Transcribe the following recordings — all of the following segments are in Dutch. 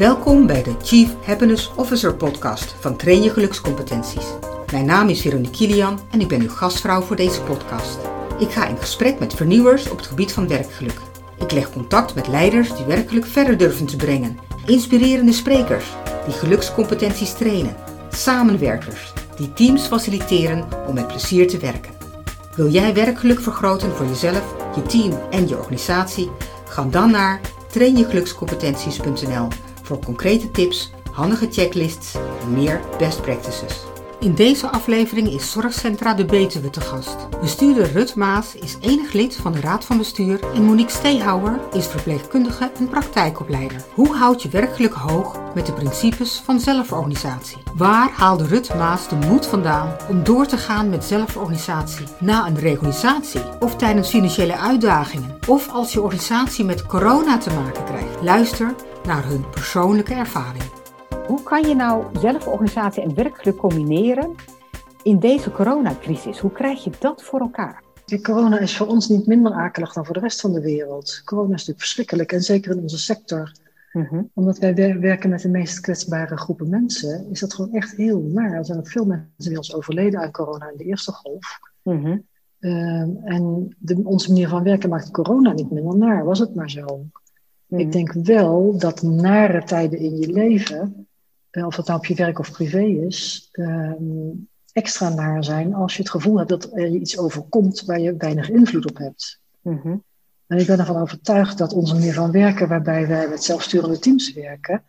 Welkom bij de Chief Happiness Officer podcast van Train Je Gelukscompetenties. Mijn naam is Veronique Kilian en ik ben uw gastvrouw voor deze podcast. Ik ga in gesprek met vernieuwers op het gebied van werkgeluk. Ik leg contact met leiders die werkelijk verder durven te brengen, inspirerende sprekers die gelukscompetenties trainen, samenwerkers die teams faciliteren om met plezier te werken. Wil jij werkgeluk vergroten voor jezelf, je team en je organisatie? Ga dan naar trainjegelukscompetenties.nl voor concrete tips, handige checklists en meer best practices. In deze aflevering is Zorgcentra de Betuwe te gast. Bestuurder Rut Maas is enig lid van de Raad van Bestuur en Monique Steehouwer is verpleegkundige en praktijkopleider. Hoe houd je werkelijk hoog met de principes van zelforganisatie? Waar haalde Rut Maas de moed vandaan om door te gaan met zelforganisatie na een reorganisatie of tijdens financiële uitdagingen of als je organisatie met corona te maken krijgt? Luister naar hun persoonlijke ervaring. Hoe kan je nou zelforganisatie en werkgeluk combineren in deze coronacrisis? Hoe krijg je dat voor elkaar? Die corona is voor ons niet minder akelig dan voor de rest van de wereld. Corona is natuurlijk verschrikkelijk en zeker in onze sector. Mhm. Omdat wij werken met de meest kwetsbare groepen mensen, is dat gewoon echt heel naar. Er zijn ook veel mensen die ons overleden aan corona in de eerste golf. Mhm. Ehm, en de, onze manier van werken maakt corona niet minder naar, was het maar zo. Ik mhm. denk wel dat nare tijden in je leven eh, of dat nou op je werk of privé is, ehm, extra naar zijn als je het gevoel hebt dat er iets overkomt waar je weinig invloed op hebt. Mhm. En ik ben ervan overtuigd dat onze manier van werken, waarbij wij met zelfsturende teams werken,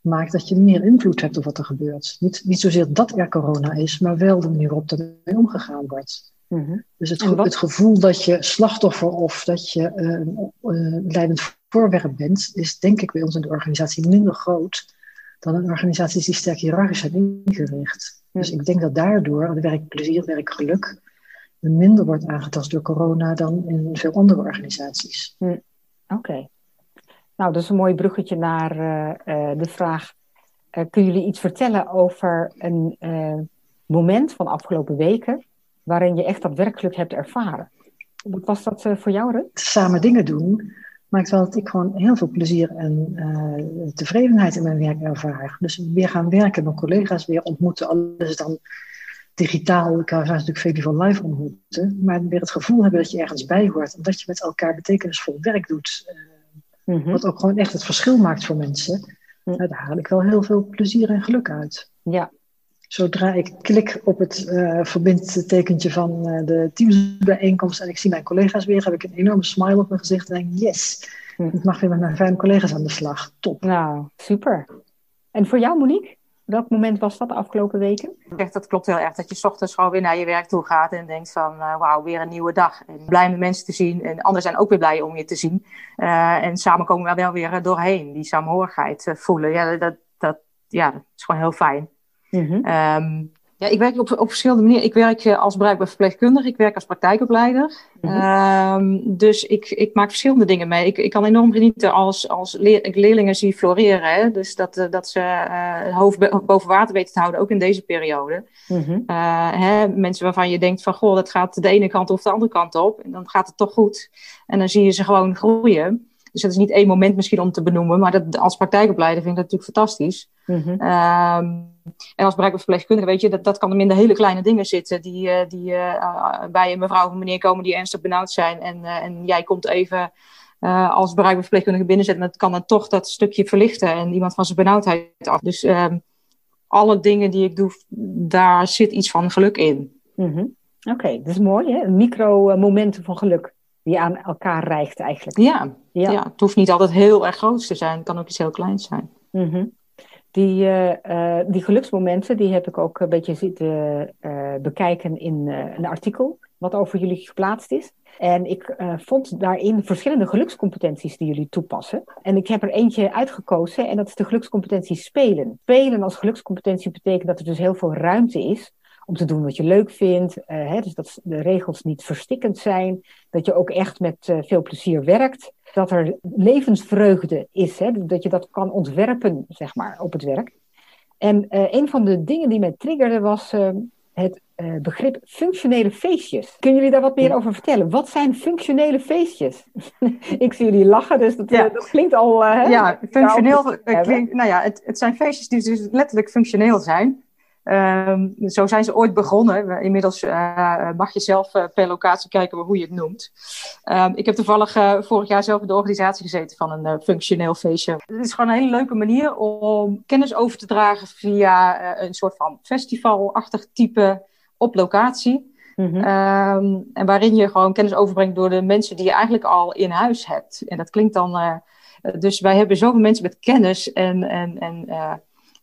maakt dat je meer invloed hebt op wat er gebeurt. Niet, niet zozeer dat er corona is, maar wel de manier waarop ermee omgegaan wordt. Mhm. Dus het, het, gevoel dat je slachtoffer of dat je een uh, leidend voorwerp bent, is denk ik bij ons in de organisatie minder groot dan een organisaties die sterk hiërarchisch zijn ingericht. Dus ik denk dat daardoor het werkplezier, het werkgeluk minder wordt aangetast door corona dan in veel andere organisaties. Hm. Oké. Nou, dat is een mooi bruggetje naar uh, uh, de vraag: uh, kunnen jullie iets vertellen over een moment van de afgelopen weken waarin je echt dat werkgeluk hebt ervaren? Wat was dat voor jou, Rut? Samen dingen doen maakt wel dat ik gewoon heel veel plezier en uh, tevredenheid in mijn werk ervaar. Dus weer gaan werken, mijn collega's weer ontmoeten, alles dan digitaal. Ik zou natuurlijk veel liever live ontmoeten, maar weer het gevoel hebben dat je ergens bij hoort en dat je met elkaar betekenisvol werk doet. Uh, Wat ook gewoon echt het verschil maakt voor mensen. Mm daar haal ik wel heel veel plezier en geluk uit. Ja, zodra ik klik op het uh, verbindtekentje van uh, de teamsbijeenkomst en ik zie mijn collega's weer, heb ik een enorme smile op mijn gezicht en denk, yes, hm. ik mag weer met mijn fijne collega's aan de slag. Top. Nou, super. En voor jou, Monique? Welk moment was dat de afgelopen weken? Echt, dat klopt heel erg. Dat je s ochtends gewoon weer naar je werk toe gaat en denkt van uh, wauw, weer een nieuwe dag. En blij met mensen te zien. En anderen zijn ook weer blij om je te zien. en samen komen we wel weer doorheen. Die saamhorigheid voelen. Ja dat, dat, ja, dat is gewoon heel fijn. Mhm. Ehm, ja, ik werk op, op verschillende manieren. Ik werk eh, als bruikbaar verpleegkundige, ik werk als praktijkopleider. Mhm. Ehm, dus ik, ik maak verschillende dingen mee. Ik, ik kan enorm genieten als, als leer, ik leerlingen zie floreren. Hè? Dus dat, uh, dat ze uh, het hoofd boven water weten te houden, ook in deze periode. Mhm. hè, mensen waarvan je denkt van, goh, dat gaat de ene kant of de andere kant op. En dan gaat het toch goed. En dan zie je ze gewoon groeien. Dus dat is niet één moment misschien om te benoemen, maar dat, als praktijkopleider vind ik dat natuurlijk fantastisch. Mm en als verpleegkundige weet je, dat, dat kan hem in de hele kleine dingen zitten. Die, uh, die uh, bij een mevrouw of een meneer komen die ernstig benauwd zijn. En, en jij komt even als verpleegkundige binnenzetten. En dat kan dan toch dat stukje verlichten en iemand van zijn benauwdheid af. Dus ehm, alle dingen die ik doe, daar zit iets van geluk in. Mm Oké, dat is mooi hè? Micro-momenten van geluk die aan elkaar reikt eigenlijk. Ja, ja. ja. het hoeft niet altijd heel erg groot te zijn. Het kan ook iets heel kleins zijn. Mm die, uh, die geluksmomenten die heb ik ook een beetje zitten uh, bekijken in een artikel wat over jullie geplaatst is. En ik vond daarin verschillende gelukscompetenties die jullie toepassen. En ik heb er eentje uitgekozen en dat is de gelukscompetentie spelen. Spelen als gelukscompetentie betekent dat er dus heel veel ruimte is om te doen wat je leuk vindt. Hè, dus dat de regels niet verstikkend zijn. Dat je ook echt met veel plezier werkt dat er levensvreugde is, hè, dat je dat kan ontwerpen, zeg maar, op het werk. En uh, een van de dingen die mij triggerde was het begrip functionele feestjes. Kunnen jullie daar wat meer over vertellen? Wat zijn functionele feestjes? ik zie jullie lachen, dus dat, ja. dat klinkt al. ja, functioneel klinkt. Nou ja, het, het zijn feestjes die dus letterlijk functioneel zijn. Um, zo zijn ze ooit begonnen. Inmiddels uh, mag je zelf uh, per locatie kijken hoe je het noemt. Um, ik heb toevallig uh, vorig jaar zelf in de organisatie gezeten van een functioneel feestje. Het is gewoon een hele leuke manier om kennis over te dragen via een soort van festivalachtig type op locatie. Mm -hmm. um, en waarin je gewoon kennis overbrengt door de mensen die je eigenlijk al in huis hebt. En dat klinkt dan. dus wij hebben zoveel mensen met kennis en, en, en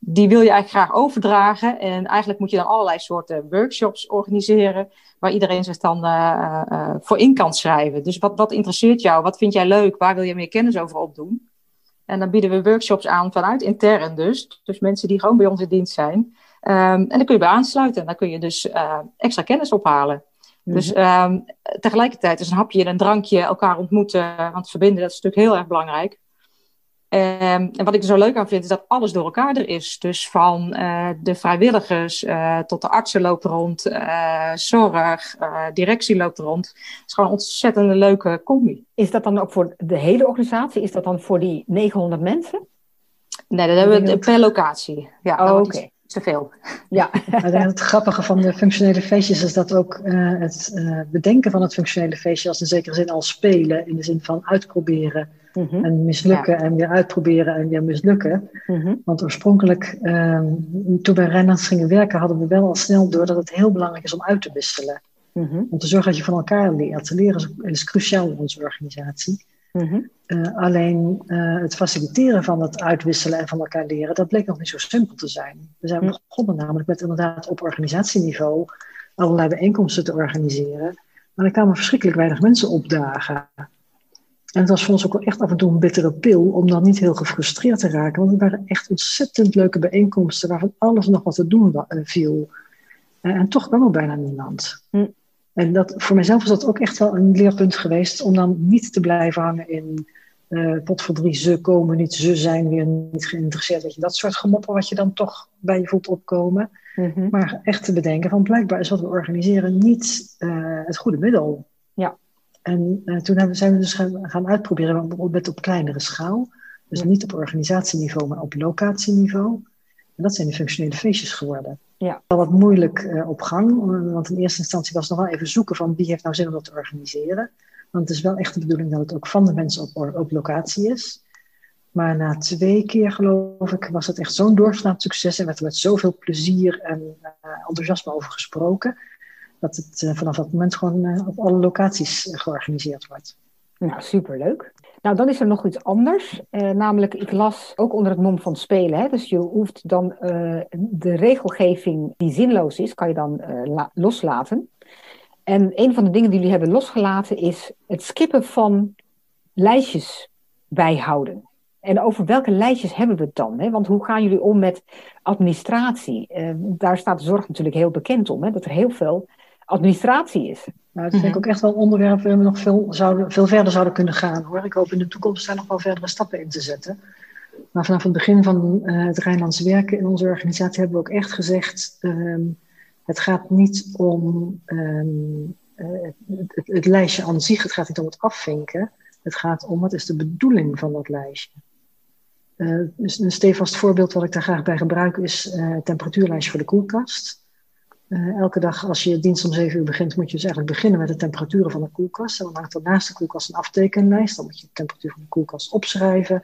die wil je eigenlijk graag overdragen. En eigenlijk moet je dan allerlei soorten workshops organiseren, waar iedereen zich dan uh, uh, voor in kan schrijven. Dus wat, wat interesseert jou? Wat vind jij leuk? Waar wil je meer kennis over opdoen? En dan bieden we workshops aan vanuit intern dus. Dus mensen die gewoon bij ons in dienst zijn. Um, en dan kun je bij aansluiten. En dan kun je dus uh, extra kennis ophalen. Mm Dus um, tegelijkertijd is een hapje en een drankje elkaar ontmoeten. Want verbinden, dat is natuurlijk heel erg belangrijk. Um, en wat ik er zo leuk aan vind, is dat alles door elkaar er is. Dus van uh, de vrijwilligers uh, tot de artsen loopt rond, uh, zorg, directie loopt rond. Het is gewoon een ontzettend leuke combi. Is dat dan ook voor de hele organisatie? Is dat dan voor die 900 mensen? Nee, dat hebben we per locatie. Ja, oh, oké. Okay. Te veel. Ja. het grappige van de functionele feestjes is dat ook het bedenken van het functionele feestje als in zekere zin al spelen, in de zin van uitproberen Mhm. En mislukken en weer uitproberen en weer mislukken. Mhm. Want oorspronkelijk, um, toen wij Rijnlands gingen werken, hadden we wel al snel door dat het heel belangrijk is om uit te wisselen. Mhm. Om te zorgen dat je van elkaar leert. Leren is, cruciaal in onze organisatie. Uh, alleen uh, het faciliteren van het uitwisselen en van elkaar leren, dat bleek nog niet zo simpel te zijn. We zijn begonnen namelijk met inderdaad op organisatieniveau allerlei bijeenkomsten te organiseren. Maar er kwamen verschrikkelijk weinig mensen opdagen. En het was voor ons ook wel echt af en toe een bittere pil om dan niet heel gefrustreerd te raken. Want het waren echt ontzettend leuke bijeenkomsten waarvan alles nog wat te doen eh, viel. Eh, en toch kwam er bijna niemand. Hm. En dat, voor mezelf was dat ook echt wel een leerpunt geweest om dan niet te blijven hangen in uh, pot voor drie ze komen, niet ze zijn weer niet geïnteresseerd. Dat je dat soort gemopper wat je dan toch bij je voelt opkomen. Mhm. Maar echt te bedenken van blijkbaar is wat we organiseren niet uh, het goede middel. Ja. En uh, toen hebben, zijn we dus gaan, gaan uitproberen met op kleinere schaal. Dus niet op organisatieniveau, maar op locatieniveau. En dat zijn de functionele feestjes geworden. Ja. Wel wat moeilijk uh, op gang, want in eerste instantie was het nog wel even zoeken van wie heeft nou zin om dat te organiseren. Want het is wel echt de bedoeling dat het ook van de mensen op, op locatie is. Maar na twee keer, geloof ik, was het echt zo'n doorslaand succes en werd er met zoveel plezier en uh, enthousiasme over gesproken dat het uh, vanaf dat moment gewoon op alle locaties georganiseerd wordt. Nou, superleuk. Nou, dan is er nog iets anders. namelijk, ik las ook onder het mom van spelen. Hè? Dus je hoeft dan de regelgeving die zinloos is, kan je dan loslaten. En een van de dingen die jullie hebben losgelaten is het skippen van lijstjes bijhouden. En over welke lijstjes hebben we het dan? Hè? Want hoe gaan jullie om met administratie? daar staat de zorg natuurlijk heel bekend om. Hè? Dat er heel veel administratie is. Nou, dat vind ik mhm. ook echt wel een onderwerp waar we nog veel, zouden, veel verder zouden kunnen gaan. Hoor. Ik hoop in de toekomst daar nog wel verdere stappen in te zetten. Maar vanaf het begin van uh, het Rijnlandse werken in onze organisatie hebben we ook echt gezegd: um, het gaat niet om um, uh, het, het, lijstje aan zich, het gaat niet om het afvinken. Het gaat om wat is de bedoeling van dat lijstje. Uh, dus een stevast voorbeeld wat ik daar graag bij gebruik is het temperatuurlijstje voor de koelkast. Uh, elke dag als je dienst om 7 uur begint, moet je dus eigenlijk beginnen met de temperaturen van de koelkast. En dan hangt er naast de koelkast een aftekenlijst. Dan moet je de temperatuur van de koelkast opschrijven.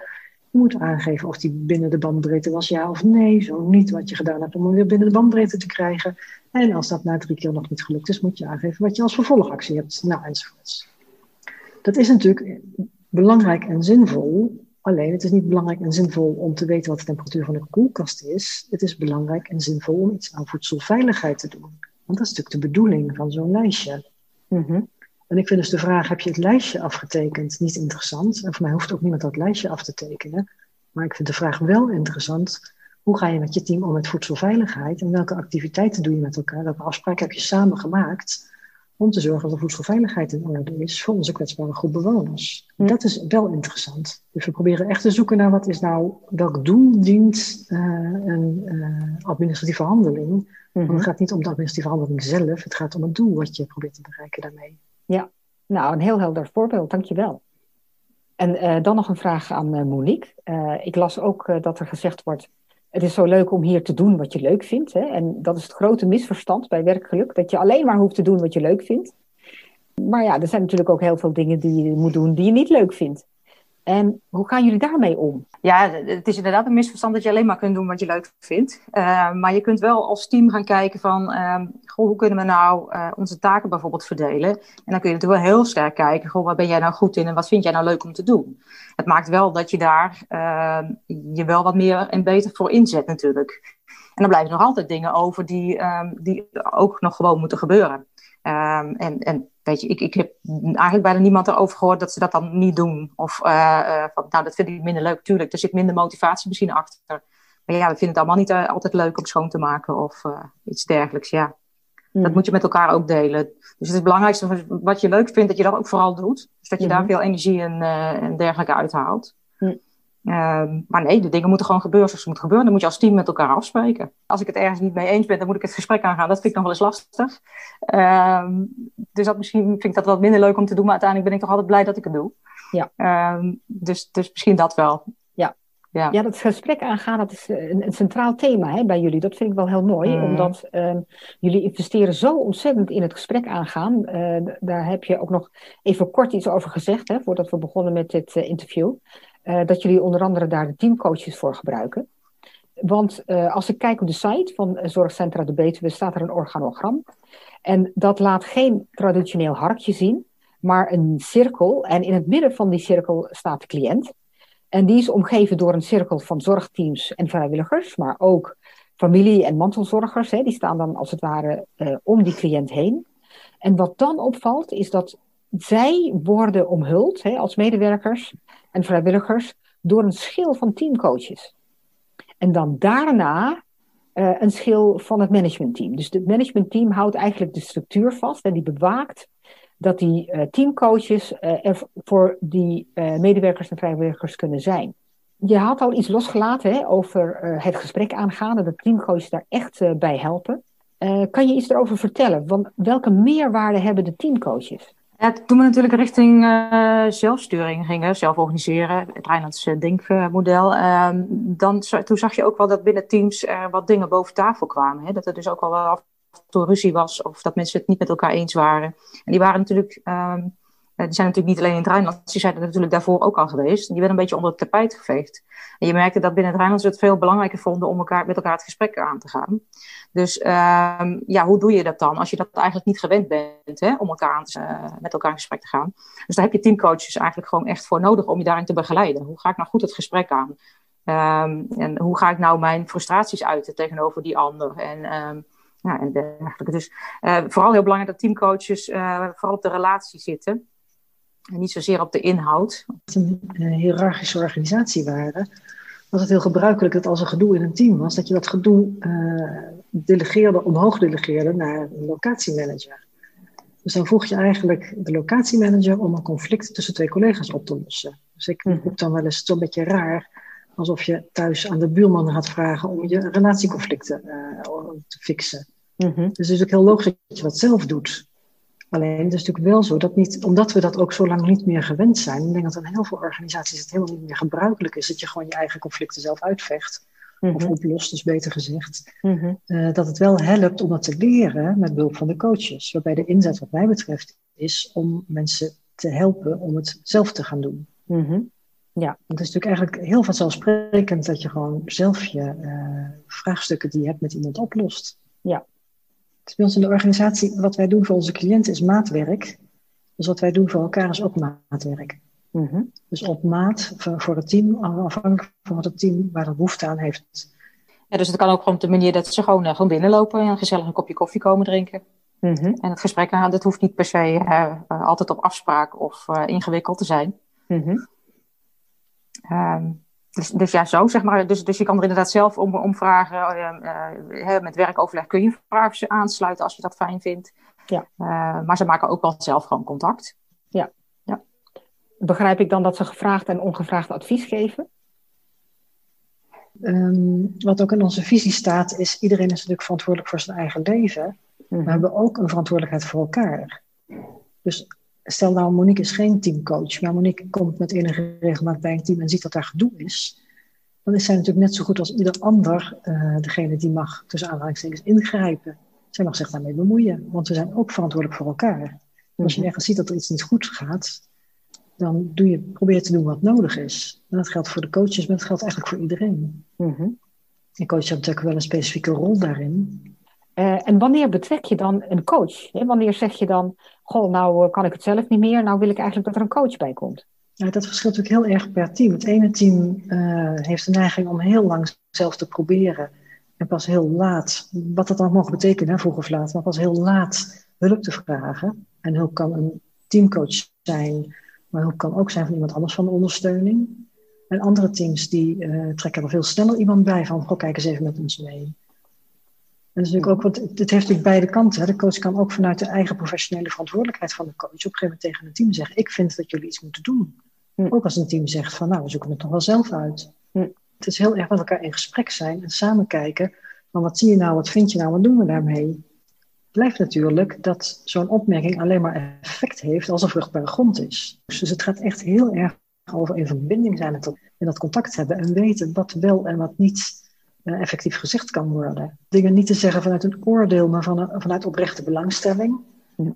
Je moet aangeven of die binnen de bandbreedte was, ja of nee. Zo niet wat je gedaan hebt om hem weer binnen de bandbreedte te krijgen. En als dat na drie keer nog niet gelukt is, moet je aangeven wat je als vervolgactie hebt. Nou, enzovoorts. Dat is natuurlijk belangrijk en zinvol Alleen, het is niet belangrijk en zinvol om te weten wat de temperatuur van een koelkast is. Het is belangrijk en zinvol om iets aan voedselveiligheid te doen. Want dat is natuurlijk de bedoeling van zo'n lijstje. Mhm. En ik vind dus de vraag, heb je het lijstje afgetekend, niet interessant. En voor mij hoeft ook niemand dat lijstje af te tekenen. Maar ik vind de vraag wel interessant. Hoe ga je met je team om met voedselveiligheid? En welke activiteiten doe je met elkaar? Welke afspraken heb je samen gemaakt? Om te zorgen dat de voedselveiligheid in orde is voor onze kwetsbare groep bewoners. Dat is wel interessant. Dus we proberen echt te zoeken naar wat is nou, welk doel dient uh, een uh, administratieve handeling Want het gaat niet om de die verandering zelf, het gaat om het doel wat je probeert te bereiken daarmee. Ja, nou, een heel helder voorbeeld, dankjewel. En uh, dan nog een vraag aan Monique. Ik las ook dat er gezegd wordt, het is zo leuk om hier te doen wat je leuk vindt. Hè? En dat is het grote misverstand bij werkgeluk, dat je alleen maar hoeft te doen wat je leuk vindt. Maar ja, er zijn natuurlijk ook heel veel dingen die je moet doen die je niet leuk vindt. En hoe gaan jullie daarmee om? Ja, het is inderdaad een misverstand dat je alleen maar kunt doen wat je leuk vindt. Uh, maar je kunt wel als team gaan kijken van, goh, hoe kunnen we nou uh, onze taken bijvoorbeeld verdelen? En dan kun je natuurlijk wel heel sterk kijken, goh, waar ben jij nou goed in en wat vind jij nou leuk om te doen? Het maakt wel dat je daar ehm, je wel wat meer en beter voor inzet natuurlijk. En dan blijven nog altijd dingen over die, ehm, die ook nog gewoon moeten gebeuren. Um, en, en weet je, ik, ik heb eigenlijk bijna niemand erover gehoord dat ze dat dan niet doen. Of uh, uh, van, nou, dat vind ik minder leuk. Tuurlijk, er zit minder motivatie misschien achter. Maar ja, we vinden het allemaal niet uh, altijd leuk om schoon te maken of iets dergelijks. Ja, mm. dat moet je met elkaar ook delen. Dus het is belangrijkste wat je leuk vindt, dat je dat ook vooral doet. Dus dat je mm -hmm. daar veel energie en, en dergelijke uithaalt. Um, maar nee, de dingen moeten gewoon gebeuren zoals ze moeten gebeuren. Dan moet je als team met elkaar afspreken. Als ik het ergens niet mee eens ben, dan moet ik het gesprek aangaan. Dat vind ik nog wel eens lastig. Um, dus dat misschien vind ik dat wat minder leuk om te doen. Maar uiteindelijk ben ik toch altijd blij dat ik het doe. Ja. Um, dus, dus misschien dat wel. Ja. Ja. ja, dat gesprek aangaan, dat is een, een centraal thema hè, bij jullie. Dat vind ik wel heel mooi, mm. omdat jullie investeren zo ontzettend in het gesprek aangaan. Uh, daar heb je ook nog even kort iets over gezegd, hè, voordat we begonnen met dit uh, interview. Uh, dat jullie onder andere daar de teamcoaches voor gebruiken. Want uh, als ik kijk op de site van Zorgcentra de Betuwe, staat er een organogram. En dat laat geen traditioneel harkje zien, maar een cirkel. En in het midden van die cirkel staat de cliënt. En die is omgeven door een cirkel van zorgteams en vrijwilligers, maar ook familie- en mantelzorgers. Hè, die staan dan als het ware om die cliënt heen. En wat dan opvalt, is dat zij worden omhuld hè, als medewerkers en vrijwilligers door een schil van teamcoaches. En dan daarna uh, een schil van het managementteam. Dus het managementteam houdt eigenlijk de structuur vast en die bewaakt dat die uh, teamcoaches uh, er voor die medewerkers en vrijwilligers kunnen zijn. Je had al iets losgelaten hè, over het gesprek aangaan en dat teamcoaches daar echt bij helpen. kan je iets erover vertellen? Want welke meerwaarde hebben de teamcoaches? Toen we natuurlijk richting uh, zelfsturing gingen, zelf organiseren, het Rijnlandse denkmodel, uh, dan, toen zag je ook wel dat binnen teams er wat dingen boven tafel kwamen. Hè? Dat er dus ook wel af en toe ruzie was of dat mensen het niet met elkaar eens waren. En die waren natuurlijk, um, die zijn natuurlijk niet alleen in het Rijnland, die zijn er natuurlijk daarvoor ook al geweest. Die werden een beetje onder het tapijt geveegd. En je merkte dat binnen het Rijnland ze het veel belangrijker vonden om elkaar, met elkaar het gesprek aan te gaan. Dus um, ja, hoe doe je dat dan als je dat eigenlijk niet gewend bent hè, om elkaar uh, met elkaar in gesprek te gaan? Dus daar heb je teamcoaches eigenlijk gewoon echt voor nodig om je daarin te begeleiden. Hoe ga ik nou goed het gesprek aan? Um, en hoe ga ik nou mijn frustraties uiten tegenover die ander? En, um, ja, en dergelijke. Dus uh, vooral heel belangrijk dat teamcoaches uh, vooral op de relatie zitten. En niet zozeer op de inhoud. Een hiërarchische organisatie waren, was het heel gebruikelijk dat als er gedoe in een team was, dat je dat gedoe uh, delegeerde, omhoog delegeerde naar een locatiemanager. Dus dan vroeg je eigenlijk de locatiemanager om een conflict tussen twee collega's op te lossen. Dus ik mm -hmm. dan wel eens zo'n beetje raar, alsof je thuis aan de buurman gaat vragen om je relatieconflicten uh, te fixen. Mm -hmm. Dus het is ook heel logisch dat je dat zelf doet. Alleen het is natuurlijk wel zo dat niet, omdat we dat ook zo lang niet meer gewend zijn, ik denk dat in heel veel organisaties het helemaal niet meer gebruikelijk is dat je gewoon je eigen conflicten zelf uitvecht. Mm -hmm. Of oplost, dus beter gezegd. Mm -hmm. uh, dat het wel helpt om dat te leren met behulp van de coaches. Waarbij de inzet, wat mij betreft, is om mensen te helpen om het zelf te gaan doen. Mm -hmm. Ja. Het is natuurlijk eigenlijk heel vanzelfsprekend dat je gewoon zelf je uh, vraagstukken die je hebt met iemand oplost. Ja, dus bij ons in de organisatie, wat wij doen voor onze cliënten is maatwerk. Dus wat wij doen voor elkaar is ook maatwerk. Mm -hmm. Dus op maat voor, het team, afhankelijk van wat het team waar het behoefte aan heeft. Ja, dus het kan ook gewoon op de manier dat ze gewoon, uh, gewoon binnenlopen en gezellig een kopje koffie komen drinken. Mm -hmm. En het gesprek, uh, dat hoeft niet per se uh, altijd op afspraak of ingewikkeld te zijn. Mm -hmm. um, dus, dus ja, zo zeg maar. Dus, dus je kan er inderdaad zelf om, om vragen. Uh, uh, met werkoverleg kun je vragen aansluiten als je dat fijn vindt. Ja. Uh, maar ze maken ook wel zelf gewoon contact. Ja. ja. Begrijp ik dan dat ze gevraagd en ongevraagd advies geven? ehm, wat ook in onze visie staat, is iedereen is natuurlijk verantwoordelijk voor zijn eigen leven. Maar we hebben ook een verantwoordelijkheid voor elkaar. Dus stel nou, Monique is geen teamcoach, maar Monique komt met enige regelmaat bij een team en ziet dat daar gedoe is. Dan is zij natuurlijk net zo goed als ieder ander uh, degene die mag tussen aanhalingstekens ingrijpen. Zij mag zich daarmee bemoeien, want we zijn ook verantwoordelijk voor elkaar. Als je mhm. ergens ziet dat er iets niet goed gaat, dan doe je, probeer je te doen wat nodig is. En dat geldt voor de coaches, maar dat geldt eigenlijk voor iedereen. Mm En coach heeft natuurlijk wel een specifieke rol daarin. Uh, en wanneer betrek je dan een coach? Wanneer zeg je dan, goh, nou eh, kan ik het zelf niet meer, nou wil ik eigenlijk dat er een coach bij komt? Nou, dat verschilt natuurlijk heel erg per team. Het ene team uh, heeft de neiging om heel lang zelf te proberen. En pas heel laat, wat dat dan mogen betekenen, vroeg of laat, maar pas heel laat hulp te vragen. En hulp kan een teamcoach zijn, maar hulp kan ook zijn van iemand anders van de ondersteuning. En andere teams die uh, trekken er veel sneller iemand bij van, goh, kijk eens even met ons mee. En dat is natuurlijk ook, want het heeft natuurlijk beide kanten. Hè. De coach kan ook vanuit de eigen professionele verantwoordelijkheid van de coach op een gegeven moment tegen een team zeggen, ik vind dat jullie iets moeten doen. Hm. Ook als een team zegt van, nou, we zoeken het toch wel zelf uit. Hm. Het is heel erg met elkaar in gesprek zijn en samen kijken, van wat zie je nou, wat vind je nou, wat doen we daarmee? blijft natuurlijk dat zo'n opmerking alleen maar effect heeft als er vruchtbare grond is. Dus het gaat echt heel erg over in verbinding zijn met en dat contact hebben en weten wat wel en wat niet effectief gezegd kan worden. Dingen niet te zeggen vanuit een oordeel, maar van, vanuit oprechte belangstelling.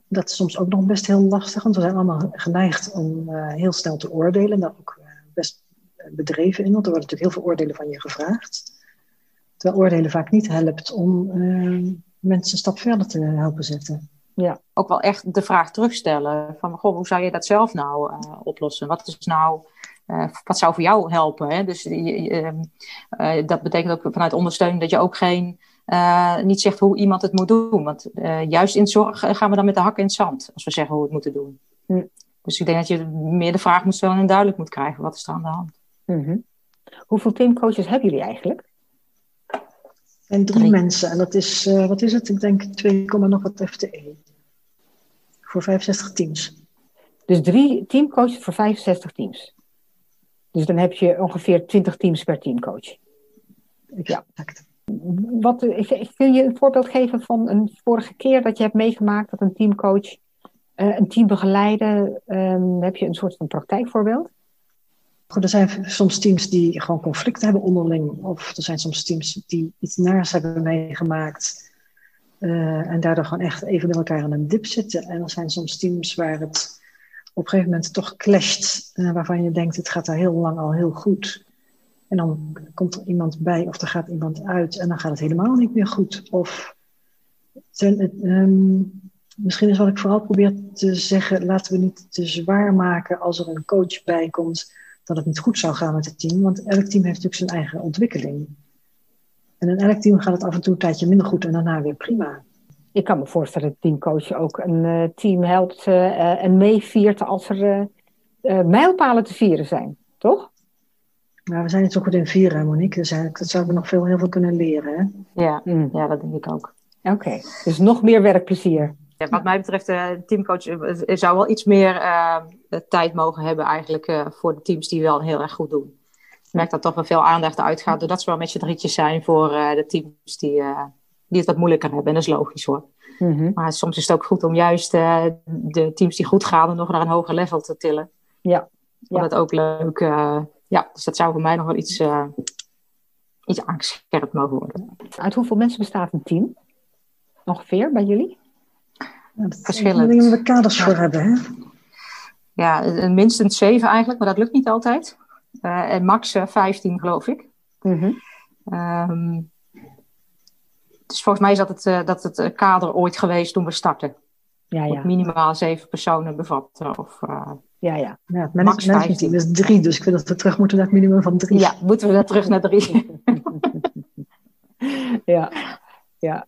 Dat is soms ook nog best heel lastig, want we zijn allemaal geneigd om uh, heel snel te oordelen. En daar ook uh, best bedreven in, want er worden natuurlijk heel veel oordelen van je gevraagd. Terwijl oordelen vaak niet helpt om mensen een stap verder te helpen zetten. Ja, ook wel echt de vraag terugstellen van, goh, hoe zou je dat zelf nou uh, oplossen? Wat is nou, uh, wat zou voor jou helpen? Hè? Dus uh, dat betekent ook vanuit ondersteuning dat je ook geen, niet zegt hoe iemand het moet doen. Want juist in zorg gaan we dan met de hak in het zand als we zeggen hoe we het moeten doen. Hm. Dus ik denk dat je meer de vraag moet stellen en duidelijk moet krijgen, wat is er aan de hand? Mm Hoeveel teamcoaches hebben jullie eigenlijk? En drie, mensen. En dat is, uh, wat is het? Ik denk 2, nog wat FTE. Voor 65 teams. Dus drie teamcoaches voor 65 teams. Dus dan heb je ongeveer 20 teams per teamcoach. Ja. Wat, kun je een voorbeeld geven van een vorige keer dat je hebt meegemaakt dat een teamcoach uh, een team begeleide? Um, heb je een soort van praktijkvoorbeeld? er zijn soms teams die gewoon conflicten hebben onderling. Of er zijn soms teams die iets naars hebben meegemaakt. Uh, en daardoor gewoon echt even met elkaar in een dip zitten. En er zijn soms teams waar het op een gegeven moment toch clasht. Uh, waarvan je denkt, het gaat daar heel lang al heel goed. En dan komt er iemand bij of er gaat iemand uit en dan gaat het helemaal niet meer goed. Of um, misschien is wat ik vooral probeer te zeggen, laten we niet te zwaar maken als er een coach bij komt dat het niet goed zou gaan met het team. Want elk team heeft natuurlijk zijn eigen ontwikkeling. En in elk team gaat het af en toe een tijdje minder goed en daarna weer prima. Ik kan me voorstellen dat teamcoach ook een uh, team helpt uh, en meeviert als er uh, mijlpalen te vieren zijn, toch? Nou, we zijn niet zo goed in vieren, Monique. Dus eigenlijk dat zouden we nog veel, heel veel kunnen leren. Hè? Ja, mm. ja, dat denk ik ook. Oké, dus nog meer werkplezier. Ja, wat mij betreft, uh, teamcoach uh, zou wel iets meer uh, tijd mogen hebben eigenlijk voor de teams die wel heel erg goed doen. Ik merk dat toch wel veel aandacht uitgaat, doordat ze wel met z'n drietjes zijn voor de teams die, die het wat moeilijker hebben. En dat is logisch hoor. Mm -hmm. Maar soms is het ook goed om juist de teams die goed gaan nog naar een hoger level te tillen. Ja. ja. Dat ook leuk. ja, dus dat zou voor mij nog wel iets, iets aangescherpt mogen worden. Uit hoeveel mensen bestaat een team? Ongeveer bij jullie? Ja, verschillend. Daar we kaders voor hebben, hè? Ja, minstens zeven eigenlijk, maar dat lukt niet altijd. Uh, en max uh, 15, geloof ik. Mm -hmm. um, dus volgens mij is dat het, uh, dat het eh, kader ooit geweest toen we starten. Ja, ja. minimaal zeven personen bevatten. Of, ja, ja. ja max 15 is drie, dus ik vind dat we terug moeten naar het minimum van drie. Ja, moeten we daar terug naar drie. ja, ja.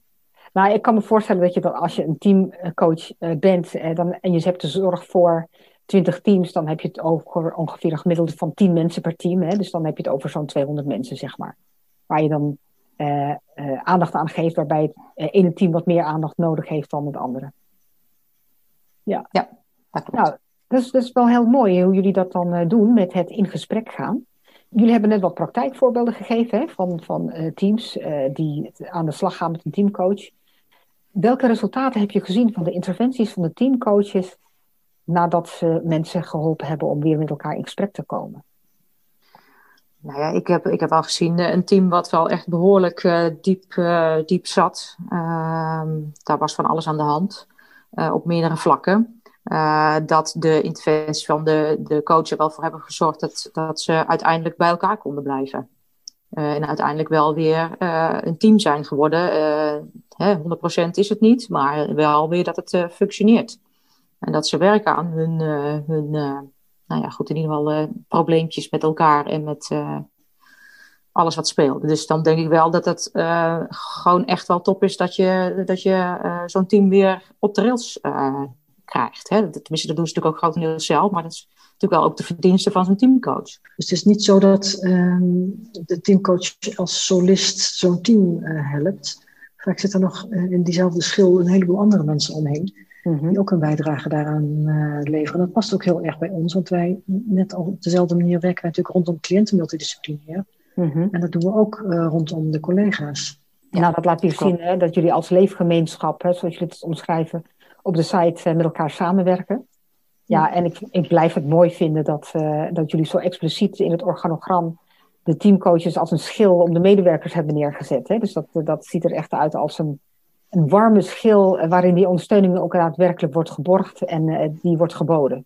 Nou, ik kan me voorstellen dat je dan als je een teamcoach uh, bent uh, dan, en je hebt de zorg voor 20 teams, dan heb je het over ongeveer een gemiddelde van 10 mensen per team. Hè? Dus dan heb je het over zo'n 200 mensen, zeg maar. Waar je dan uh, aandacht aan geeft, waarbij het ene team wat meer aandacht nodig heeft dan het andere. Ja, ja dat klopt. Nou, dat is, dat is wel heel mooi hoe jullie dat dan doen met het in gesprek gaan. Jullie hebben net wat praktijkvoorbeelden gegeven hè, van, van teams die aan de slag gaan met een teamcoach. Welke resultaten heb je gezien van de interventies van de teamcoaches nadat ze mensen geholpen hebben om weer met elkaar in gesprek te komen? Nou ja, ik heb, ik heb al gezien een team wat wel echt behoorlijk uh, diep, diep zat. Ehm, daar was van alles aan de hand op meerdere vlakken. Uh, dat de interventie van de, de coach er wel voor hebben gezorgd dat, dat ze uiteindelijk bij elkaar konden blijven. Uh, en uiteindelijk wel weer uh, een team zijn geworden. Hè, 100% is het niet, maar wel weer dat het functioneert. En dat ze werken aan hun, hun nou ja, goed, in ieder geval probleempjes met elkaar en met alles wat speelt. Dus dan denk ik wel dat het gewoon echt wel top is dat je, dat je zo'n team weer op de rails krijgt. Hè. Tenminste, dat doen ze natuurlijk ook grotendeels zelf, maar dat is natuurlijk wel ook de verdienste van zo'n teamcoach. Dus het is niet zo dat um, de teamcoach als solist zo'n team helpt. Vaak zit er nog in diezelfde schil een heleboel andere mensen omheen. Mm-hmm. Die ook een bijdrage daaraan uh, leveren. Dat past ook heel erg bij ons, want wij net al op dezelfde manier werken wij natuurlijk rondom cliënten multidisciplinair. Mm-hmm. En dat doen we ook rondom de collega's. Ja, nou, dat laat weer zien hè, dat jullie als leefgemeenschap, hè, zoals jullie het omschrijven, op de site eh, met elkaar samenwerken. Ja, en ik, ik blijf het mooi vinden dat, dat jullie zo expliciet in het organogram de teamcoaches als een schil om de medewerkers hebben neergezet. Hè? Dus dat, dat ziet er echt uit als een, een warme schil eh, waarin die ondersteuning ook daadwerkelijk wordt geborgd en uh, die wordt geboden.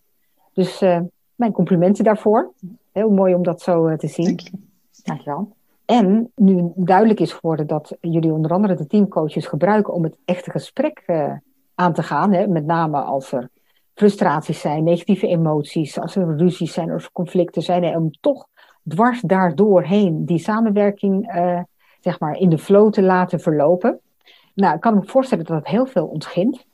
Dus uh, mijn complimenten daarvoor. Heel mooi om dat zo te zien. Dank je. Dankjewel. En nu duidelijk is geworden dat jullie onder andere de teamcoaches gebruiken om het echte gesprek aan te gaan. Hè? Met name als er frustraties zijn, negatieve emoties, als er ruzies zijn, er conflicten zijn. Hè? Om toch dwars daardoorheen die samenwerking uh, zeg maar in de flow te laten verlopen. Nou, ik kan me voorstellen dat dat heel veel ontgint.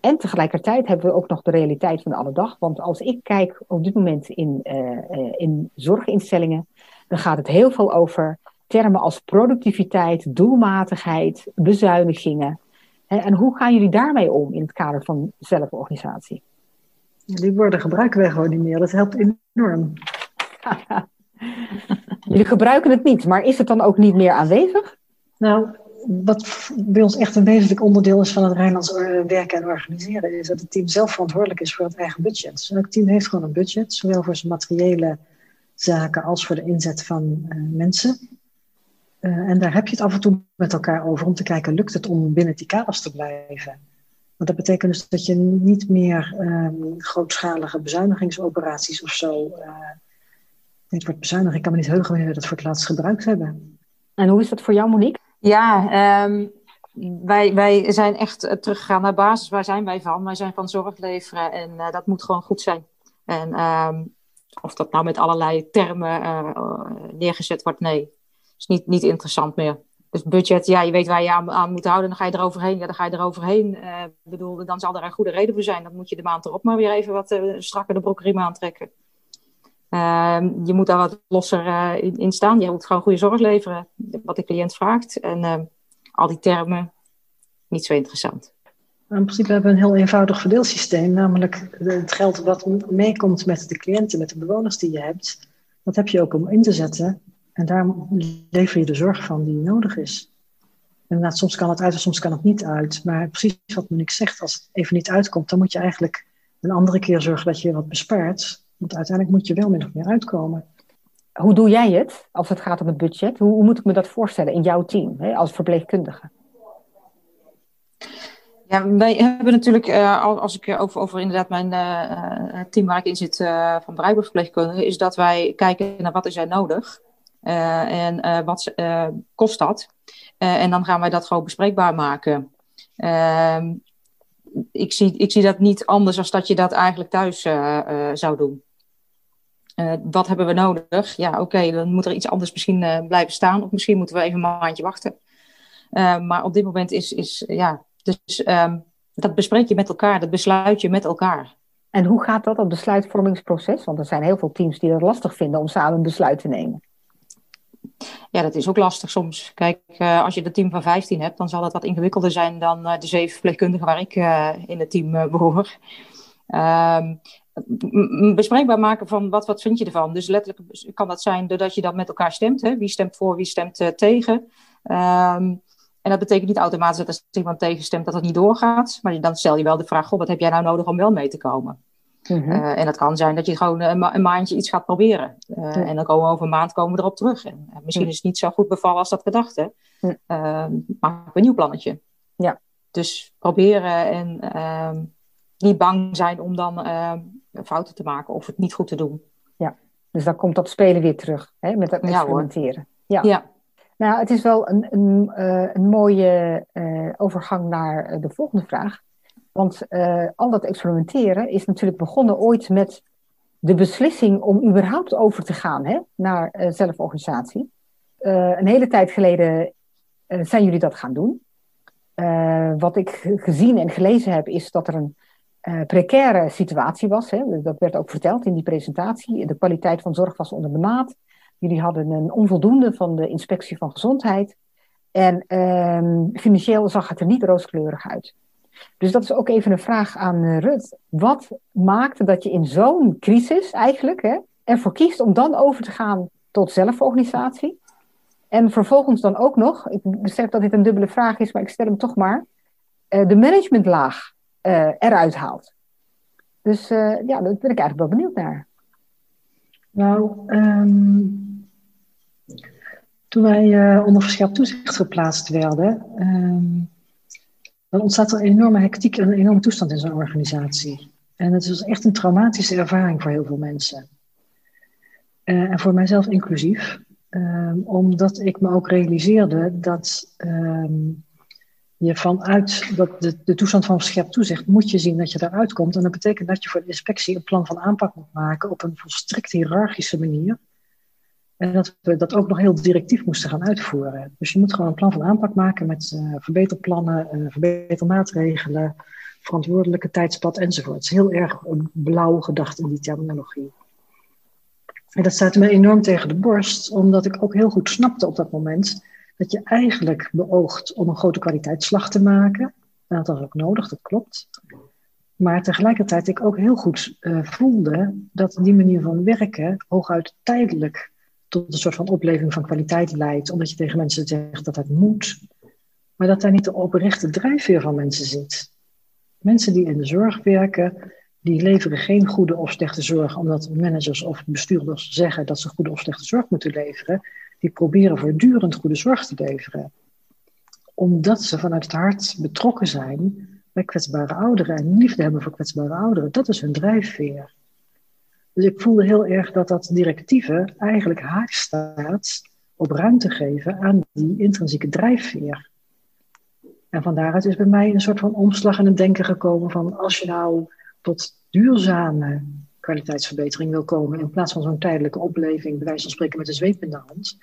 En tegelijkertijd hebben we ook nog de realiteit van de alle dag. Want als ik kijk op dit moment in, uh, in zorginstellingen, dan gaat het heel veel over termen als productiviteit, doelmatigheid, bezuinigingen. En hoe gaan jullie daarmee om in het kader van zelforganisatie? Die woorden gebruiken wij gewoon niet meer. Dat helpt enorm. jullie gebruiken het niet, maar is het dan ook niet meer aanwezig? Nou, wat bij ons echt een wezenlijk onderdeel is van het Rijnlands werken en organiseren, is dat het team zelf verantwoordelijk is voor het eigen budget. Dus elk team heeft gewoon een budget, zowel voor zijn materiële zaken als voor de inzet van uh, mensen. Uh, en daar heb je het af en toe met elkaar over om te kijken, lukt het om binnen die kaders te blijven? Want dat betekent dus dat je niet meer um, grootschalige bezuinigingsoperaties of zo. Het wordt bezuinigd. Ik kan me niet heugen wanneer we dat voor het laatst gebruikt hebben. En hoe is dat voor jou, Monique? Ja, um, wij, wij zijn echt uh, teruggegaan naar basis. Waar zijn wij van? Wij zijn van zorg leveren en uh, dat moet gewoon goed zijn. En um, of dat nou met allerlei termen uh, neergezet wordt, nee is niet, niet interessant meer. Dus budget, ja, je weet waar je aan, moet houden, dan ga je eroverheen. Ja, dan ga je eroverheen. Uh, bedoel, dan zal er een goede reden voor zijn. Dan moet je de maand erop maar weer even wat strakker de broekriem aantrekken. Uh, je moet daar wat losser uh, in, in, staan. Je moet gewoon goede zorg leveren, wat de cliënt vraagt. En ehm, al die termen, niet zo interessant. In principe hebben we een heel eenvoudig verdeelsysteem. Namelijk het geld wat meekomt met de cliënten, met de bewoners die je hebt. Dat heb je ook om in te zetten en daar lever je de zorg van die nodig is. Inderdaad, soms kan het uit en soms kan het niet uit. Maar precies wat Monique zegt, als het even niet uitkomt, dan moet je eigenlijk een andere keer zorgen dat je wat bespaart. Want uiteindelijk moet je wel min of meer uitkomen. Hoe doe jij het als het gaat om het budget? Hoe, hoe moet ik me dat voorstellen in jouw team hè, als verpleegkundige? Ja, wij hebben natuurlijk, uh, als ik over, over inderdaad mijn uh, team waar ik in zit uh, van bereikbaar verpleegkundigen, is dat wij kijken naar wat is er nodig. Uh, en uh, wat uh, kost dat? en dan gaan wij dat gewoon bespreekbaar maken. Ehm, ik, zie, ik zie dat niet anders dan dat je dat eigenlijk thuis zou doen. Wat hebben we nodig? Ja, oké, dan moet er iets anders misschien blijven staan. Of misschien moeten we even een maandje wachten. maar op dit moment is, is ja, dus um, dat bespreek je met elkaar, dat besluit je met elkaar. En hoe gaat dat, dat besluitvormingsproces? Want er zijn heel veel teams die het lastig vinden om samen een besluit te nemen. Ja, dat is ook lastig soms. Kijk, als je een team van 15 hebt, dan zal het wat ingewikkelder zijn dan de zeven verpleegkundigen waar ik in het team behoor. Um, bespreekbaar maken van wat, wat vind je ervan. Dus letterlijk kan dat zijn doordat je dat met elkaar stemt. Hè? Wie stemt voor, wie stemt uh, tegen. Um, en dat betekent niet automatisch dat als iemand tegenstemt dat het niet doorgaat. Maar dan stel je wel de vraag, goh, wat heb jij nou nodig om wel mee te komen? Mm en dat kan zijn dat je gewoon een, een maandje iets gaat proberen. Uh, En dan komen we over een maand komen we erop terug. En, misschien is het niet zo goed bevallen als dat we dachten. Uh, maak een nieuw plannetje. Ja. Dus proberen en ehm, niet bang zijn om dan ehm, fouten te maken of het niet goed te doen. Ja, dus dan komt dat spelen weer terug hè, met dat experimenteren. Ja, ja. Nou, het is wel een, een, uh, een mooie uh, overgang naar de volgende vraag. Want al dat experimenteren is natuurlijk begonnen ooit met de beslissing om überhaupt over te gaan hè, naar zelforganisatie. een hele tijd geleden zijn jullie dat gaan doen. wat ik gezien en gelezen heb, is dat er een precaire situatie was. Hè. Dat werd ook verteld in die presentatie. De kwaliteit van zorg was onder de maat. Jullie hadden een onvoldoende van de inspectie van gezondheid. En ehm, financieel zag het er niet rooskleurig uit. Dus dat is ook even een vraag aan uh, Rut. Wat maakte dat je in zo'n crisis eigenlijk hè, ervoor kiest om dan over te gaan tot zelforganisatie? En vervolgens dan ook nog, ik besef dat dit een dubbele vraag is, maar ik stel hem toch maar, uh, de managementlaag uh, eruit haalt. Dus ja, daar ben ik eigenlijk wel benieuwd naar. Nou, um, toen wij uh, onder verscherpt toezicht geplaatst werden, um, dan ontstaat er een enorme hectiek en een enorme toestand in zo'n organisatie. En het was echt een traumatische ervaring voor heel veel mensen. En voor mijzelf inclusief, um, omdat ik me ook realiseerde dat je vanuit dat de, de toestand van verscherpt toezicht moet je zien dat je daaruit komt. En dat betekent dat je voor de inspectie een plan van aanpak moet maken op een volstrekt hiërarchische manier. En dat we dat ook nog heel directief moesten gaan uitvoeren. Dus je moet gewoon een plan van aanpak maken met uh, verbeterplannen, uh, verbetermaatregelen, verantwoordelijke tijdspad enzovoort. Het is heel erg blauw gedacht in die terminologie. En dat staat me enorm tegen de borst, omdat ik ook heel goed snapte op dat moment dat je eigenlijk beoogt om een grote kwaliteitsslag te maken. En dat was ook nodig, dat klopt. Maar tegelijkertijd ik ook heel goed uh, voelde dat die manier van werken hooguit tijdelijk tot een soort van opleving van kwaliteit leidt, omdat je tegen mensen zegt dat het moet, maar dat daar niet de oprechte drijfveer van mensen zit. Mensen die in de zorg werken, die leveren geen goede of slechte zorg omdat managers of bestuurders zeggen dat ze goede of slechte zorg moeten leveren. Die proberen voortdurend goede zorg te leveren. Omdat ze vanuit het hart betrokken zijn bij kwetsbare ouderen en liefde hebben voor kwetsbare ouderen. Dat is hun drijfveer. Dus ik voelde heel erg dat dat directieve eigenlijk haak staat op ruimte geven aan die intrinsieke drijfveer. En van daaruit is bij mij een soort van omslag in het denken gekomen van als je nou tot duurzame kwaliteitsverbetering wil komen in plaats van zo'n tijdelijke opleving, bij wijze van spreken met de zweep in de hand,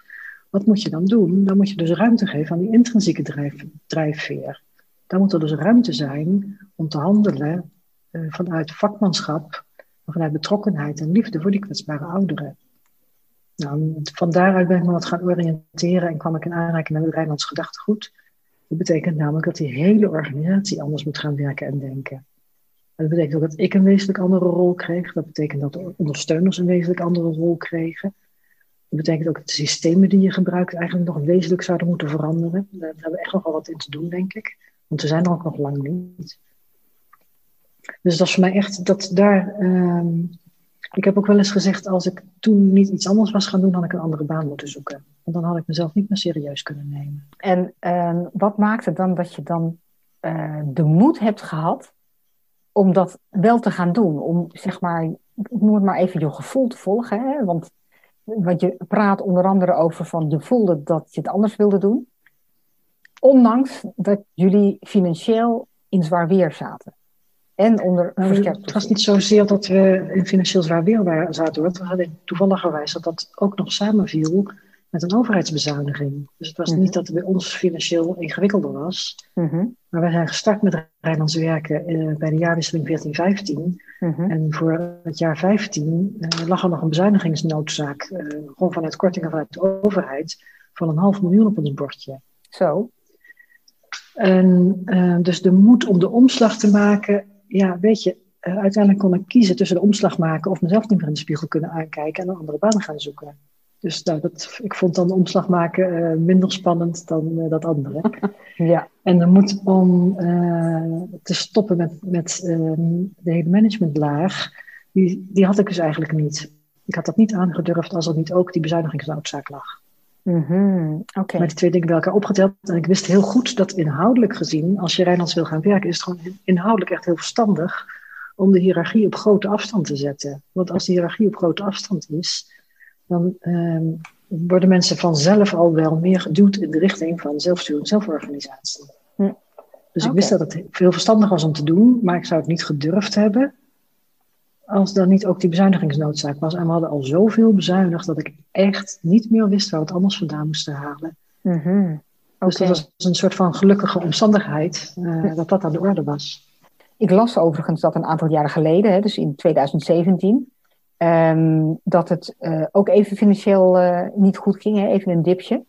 wat moet je dan doen? Dan moet je dus ruimte geven aan die intrinsieke drijf, drijfveer. Dan moet er dus ruimte zijn om te handelen uh, vanuit vakmanschap vanuit betrokkenheid en liefde voor die kwetsbare ouderen. Nou, van daaruit ben ik me wat gaan oriënteren en kwam ik in aanraking met het Rijnlands gedachtegoed. Dat betekent namelijk dat die hele organisatie anders moet gaan werken en denken. Dat betekent ook dat ik een wezenlijk andere rol kreeg. Dat betekent dat de ondersteuners een wezenlijk andere rol kregen. Dat betekent ook dat de systemen die je gebruikt eigenlijk nog wezenlijk zouden moeten veranderen. Daar hebben we echt nog wel wat in te doen, denk ik. Want we zijn er ook nog lang niet. Dus dat is voor mij echt dat daar. Um, ik heb ook wel eens gezegd, als ik toen niet iets anders was gaan doen, had ik een andere baan moeten zoeken. Want dan had ik mezelf niet meer serieus kunnen nemen. En uh, wat maakte dan dat je dan uh, de moed hebt gehad om dat wel te gaan doen? Om zeg maar, ik noem het maar even je gevoel te volgen. Hè? Want, want je praat onder andere over van je voelde dat je het anders wilde doen. Ondanks dat jullie financieel in zwaar weer zaten. En onder nou, Het was niet zozeer dat we in financieel zwaar weer zaten. Hoor. We hadden toevalligerwijs dat dat ook nog samenviel met een overheidsbezuiniging. Dus het was niet mhm. dat het bij ons financieel ingewikkelder was. Mhm. Maar wij zijn gestart met Rijnlands werken eh, bij de jaarwisseling 14-15. Mhm. En voor het jaar 15 eh, lag er nog een bezuinigingsnoodzaak. Eh, gewoon vanuit kortingen vanuit de overheid. Van een half miljoen op ons bordje. Zo. En uh, dus de moed om de omslag te maken ja, weet je, uh, uiteindelijk kon ik kiezen tussen de omslag maken of mezelf niet meer in de spiegel kunnen aankijken en een andere baan gaan zoeken. Dus nou, dat, ik vond dan de omslag maken uh, minder spannend dan uh, dat andere. ja. En dan moet om te stoppen met, met ehm, de hele managementlaag, die, die had ik dus eigenlijk niet. Ik had dat niet aangedurfd als er niet ook die bezuinigingsnoodzaak lag. Mm okay. Met die twee dingen bij elkaar opgeteld. En ik wist heel goed dat inhoudelijk gezien, als je Rijnlands wil gaan werken, is het gewoon inhoudelijk echt heel verstandig om de hiërarchie op grote afstand te zetten. Want als de hiërarchie op grote afstand is, dan ehm, worden mensen vanzelf al wel meer geduwd in de richting van zelfsturing, zelforganisatie. Hm. Dus ik wist dat het veel verstandig was om te doen, maar ik zou het niet gedurfd hebben als dan niet ook die bezuinigingsnoodzaak was. En we hadden al zoveel bezuinigd dat ik echt niet meer wist waar we het anders vandaan moesten halen. Mm Dus dat was een soort van gelukkige omstandigheid uh, dat dat aan de orde was. Ik las overigens dat een aantal jaren geleden, hè, dus in 2017, um, dat het uh, ook even financieel uh, niet goed ging, hè, even een dipje.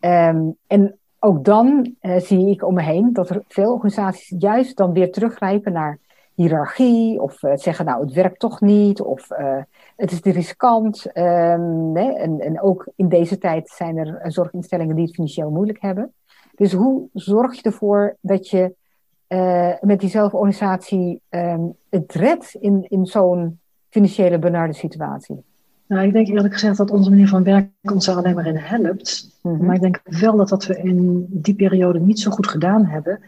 Um, en ook dan zie ik om me heen dat er veel organisaties juist dan weer teruggrijpen naar hiërarchie, of uh, zeggen nou het werkt toch niet, of uh, het is te riskant. Um, hè? En, en ook in deze tijd zijn er zorginstellingen die het financieel moeilijk hebben. Dus hoe zorg je ervoor dat je uh, met die zelforganisatie um, het redt in, in zo'n financiële benarde situatie? Nou, ik denk eerlijk gezegd dat onze manier van werken ons daar alleen maar in helpt. Mm -hmm. Maar ik denk wel dat wat we in die periode niet zo goed gedaan hebben,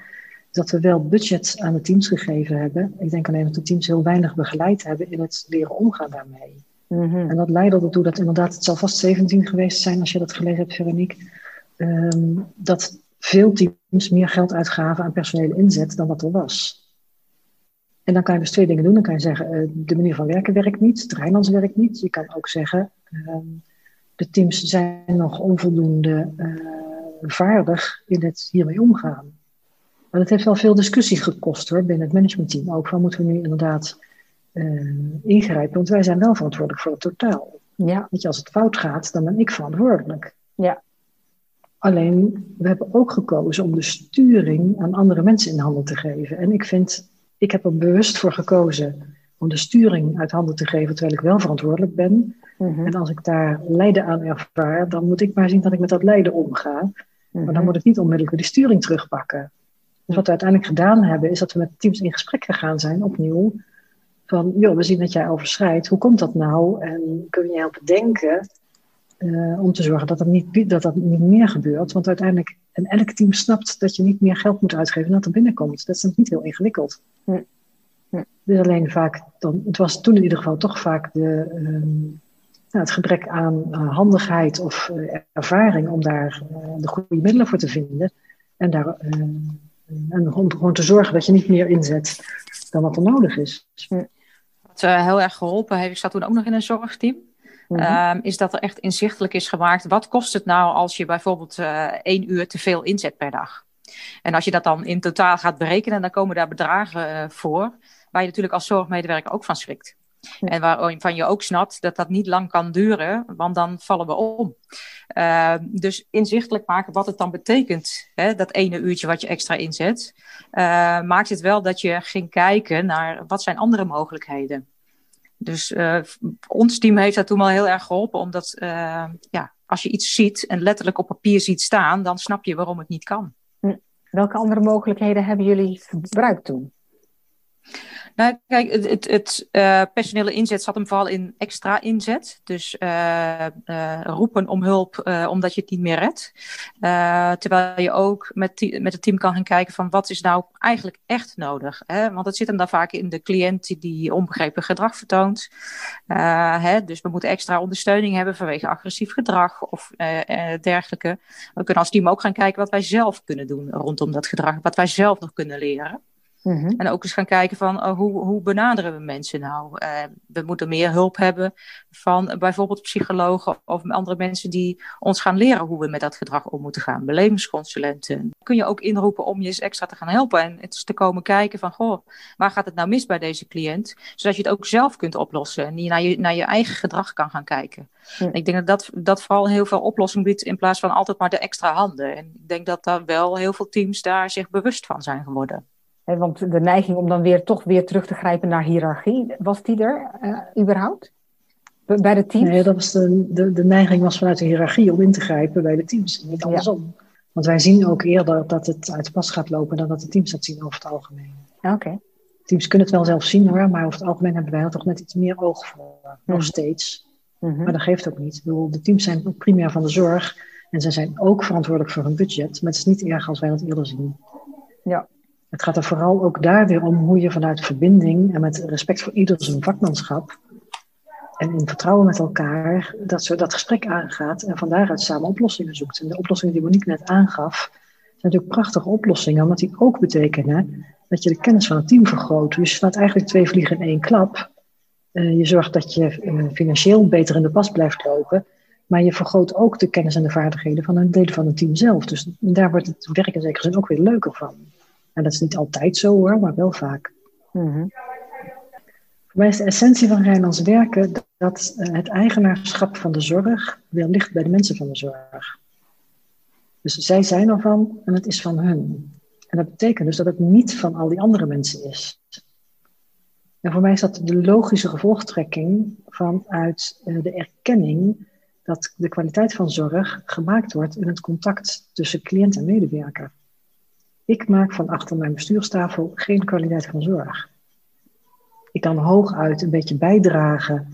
dat we wel budget aan de teams gegeven hebben. Ik denk alleen dat de teams heel weinig begeleid hebben in het leren omgaan daarmee. Mm-hmm. En dat leidde ertoe dat inderdaad, het zal vast 17 geweest zijn als je dat gelezen hebt, Veronique, um, dat veel teams meer geld uitgaven aan personele inzet dan wat er was. En dan kan je dus twee dingen doen. Dan kan je zeggen, uh, de manier van werken werkt niet, het Rijnlands werkt niet. Je kan ook zeggen, um, de teams zijn nog onvoldoende uh, vaardig in het hiermee omgaan. Maar dat heeft wel veel discussie gekost hoor, binnen het managementteam. Ook van moeten we nu inderdaad uh, ingrijpen, want wij zijn wel verantwoordelijk voor het totaal. Ja. Weet je, als het fout gaat, dan ben ik verantwoordelijk. Ja. Alleen, we hebben ook gekozen om de sturing aan andere mensen in handen te geven. En ik vind, ik heb er bewust voor gekozen om de sturing uit handen te geven, terwijl ik wel verantwoordelijk ben. Mm-hmm. En als ik daar lijden aan ervaar, dan moet ik maar zien dat ik met dat lijden omga. Maar dan moet ik niet onmiddellijk die sturing terugpakken. Dus wat we uiteindelijk gedaan hebben, is dat we met teams in gesprek gegaan zijn, opnieuw. Van, joh, we zien dat jij overschrijdt. Hoe komt dat nou? En kun je helpen denken uh, om te zorgen dat dat, niet, dat dat niet meer gebeurt? Want uiteindelijk, en elk team snapt dat je niet meer geld moet uitgeven dan dat er binnenkomt. Dat is niet heel ingewikkeld. Hm. Dus alleen vaak, dan, het was toen in ieder geval toch vaak de, um, nou, het gebrek aan uh, handigheid of uh, ervaring om daar de goede middelen voor te vinden. En daar en om gewoon te zorgen dat je niet meer inzet dan wat er nodig is. Wat heel erg geholpen heeft, ik zat toen ook nog in een zorgteam, Mhm. um, is dat er echt inzichtelijk is gemaakt. Wat kost het nou als je bijvoorbeeld uh, één uur te veel inzet per dag? En als je dat dan in totaal gaat berekenen, dan komen daar bedragen uh, voor, waar je natuurlijk als zorgmedewerker ook van schrikt. Ja. En waarvan je ook snapt dat dat niet lang kan duren, want dan vallen we om. Uh, dus inzichtelijk maken wat het dan betekent, hè, dat ene uurtje wat je extra inzet, uh, maakt het wel dat je ging kijken naar wat zijn andere mogelijkheden. Dus uh, ons team heeft dat toen wel heel erg geholpen, omdat ja, als je iets ziet en letterlijk op papier ziet staan, dan snap je waarom het niet kan. Welke andere mogelijkheden hebben jullie gebruikt toen? Nou, kijk, het, het, uh, personele inzet zat hem vooral in extra inzet. Dus uh, uh, roepen om hulp omdat je het niet meer redt. terwijl je ook met, met het team kan gaan kijken van wat is nou eigenlijk echt nodig. Hè? Want het zit hem dan vaak in de cliënt die onbegrepen gedrag vertoont. Hè? Dus we moeten extra ondersteuning hebben vanwege agressief gedrag of dergelijke. We kunnen als team ook gaan kijken wat wij zelf kunnen doen rondom dat gedrag. Wat wij zelf nog kunnen leren. Mm-hmm. En ook eens gaan kijken van uh, hoe, hoe benaderen we mensen nou? Uh, we moeten meer hulp hebben van bijvoorbeeld psychologen of andere mensen die ons gaan leren hoe we met dat gedrag om moeten gaan. Belevingsconsulenten. Kun je ook inroepen om je eens extra te gaan helpen en eens te komen kijken van goh, waar gaat het nou mis bij deze cliënt? Zodat je het ook zelf kunt oplossen en je naar je, naar je eigen gedrag kan gaan kijken. Mm. Ik denk dat, dat dat vooral heel veel oplossing biedt in plaats van altijd maar de extra handen. En ik denk dat daar wel heel veel teams daar zich bewust van zijn geworden. Want de neiging om dan weer toch weer terug te grijpen naar hiërarchie, was die er uh, überhaupt? Bij de teams? Nee, dat was de, de, de neiging was vanuit de hiërarchie om in te grijpen bij de teams. Niet andersom. Want wij zien ook eerder dat het uit de pas gaat lopen dan dat de teams dat zien over het algemeen. Oké. Teams kunnen het wel zelf zien hoor, maar over het algemeen hebben wij er toch net iets meer oog voor. Nog mhm. steeds. Mhm. Maar dat geeft ook niet. Ik bedoel, de teams zijn primair van de zorg en ze zijn ook verantwoordelijk voor hun budget. Maar het is niet erg als wij dat eerder zien. Ja. Het gaat er vooral ook daar weer om hoe je vanuit verbinding en met respect voor ieder zijn vakmanschap en in vertrouwen met elkaar dat, dat gesprek aangaat en van daaruit samen oplossingen zoekt. En de oplossingen die Monique net aangaf, zijn natuurlijk prachtige oplossingen, omdat die ook betekenen dat je de kennis van het team vergroot. Dus je slaat eigenlijk twee vliegen in één klap. Uh, je zorgt dat je uh, financieel beter in de pas blijft lopen, maar je vergroot ook de kennis en de vaardigheden van een deel van het team zelf. Dus daar wordt het werk in zekere zin ook weer leuker van. En dat is niet altijd zo hoor, maar wel vaak. Mm voor mij is de essentie van Rijnlands werken dat eh, het eigenaarschap van de zorg weer ligt bij de mensen van de zorg. Dus zij zijn ervan en het is van hun. En dat betekent dus dat het niet van al die andere mensen is. En voor mij is dat de logische gevolgtrekking vanuit uh, de erkenning dat de kwaliteit van zorg gemaakt wordt in het contact tussen cliënt en medewerker. Ik maak van achter mijn bestuurstafel geen kwaliteit van zorg. Ik kan hooguit een beetje bijdragen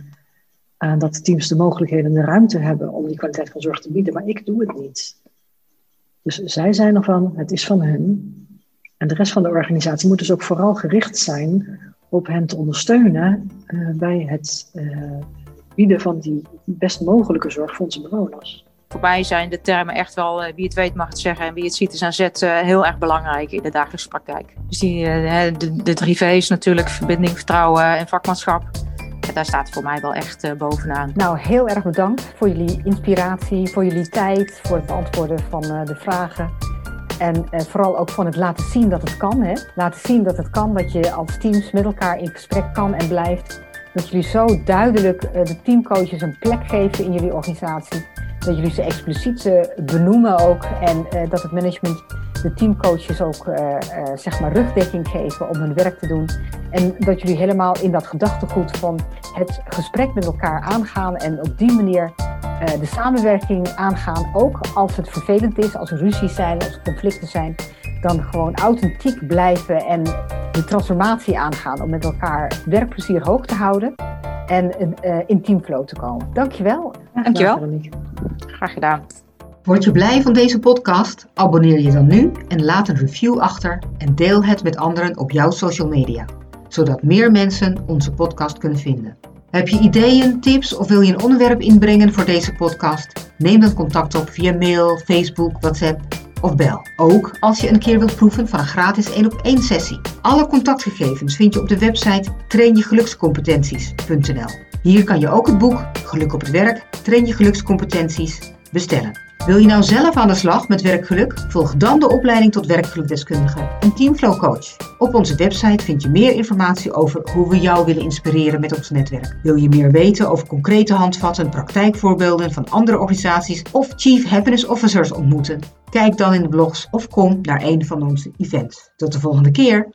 aan dat de teams de mogelijkheden en de ruimte hebben om die kwaliteit van zorg te bieden, maar ik doe het niet. Dus zij zijn ervan, het is van hen. En de rest van de organisatie moet dus ook vooral gericht zijn op hen te ondersteunen uh, bij het uh, bieden van die best mogelijke zorg voor onze bewoners. Voor mij zijn de termen echt wel, uh, wie het weet mag het zeggen en wie het ziet is aan zet, uh, heel erg belangrijk in de dagelijkse praktijk. Dus die, uh, de, de drie V's natuurlijk, verbinding, vertrouwen en vakmanschap. Daar staat voor mij wel echt bovenaan. Nou, heel erg bedankt voor jullie inspiratie, voor jullie tijd, voor het beantwoorden van de vragen. En vooral ook van het laten zien dat het kan. Hè? Laten zien dat het kan, dat je als teams met elkaar in gesprek kan en blijft. Dat jullie zo duidelijk de teamcoaches een plek geven in jullie organisatie dat jullie ze expliciet uh, benoemen ook. En uh, dat het management de teamcoaches ook zeg maar rugdekking geven om hun werk te doen. En dat jullie helemaal in dat gedachtegoed van het gesprek met elkaar aangaan en op die manier de samenwerking aangaan. Ook als het vervelend is, als er ruzies zijn, als er conflicten zijn. Dan gewoon authentiek blijven en de transformatie aangaan om met elkaar werkplezier hoog te houden en uh, in teamflow te komen. Dankjewel. Dankjewel. Graag gedaan. Word je blij van deze podcast? Abonneer je dan nu en laat een review achter en deel het met anderen op jouw social media, zodat meer mensen onze podcast kunnen vinden. Heb je ideeën, tips of wil je een onderwerp inbrengen voor deze podcast? Neem dan contact op via mail, Facebook, WhatsApp of bel. Ook als je een keer wilt proeven van een gratis 1 op 1 sessie. Alle contactgegevens vind je op de website trainjegelukscompetenties.nl. Hier kan je ook het boek Geluk op het werk, train je gelukscompetenties bestellen. Wil je nou zelf aan de slag met werkgeluk? Volg dan de opleiding tot werkgelukdeskundige en Teamflow Coach. Op onze website vind je meer informatie over hoe we jou willen inspireren met ons netwerk. Wil je meer weten over concrete handvatten, praktijkvoorbeelden van andere organisaties of Chief Happiness Officers ontmoeten? Kijk dan in de blogs of kom naar een van onze events. Tot de volgende keer!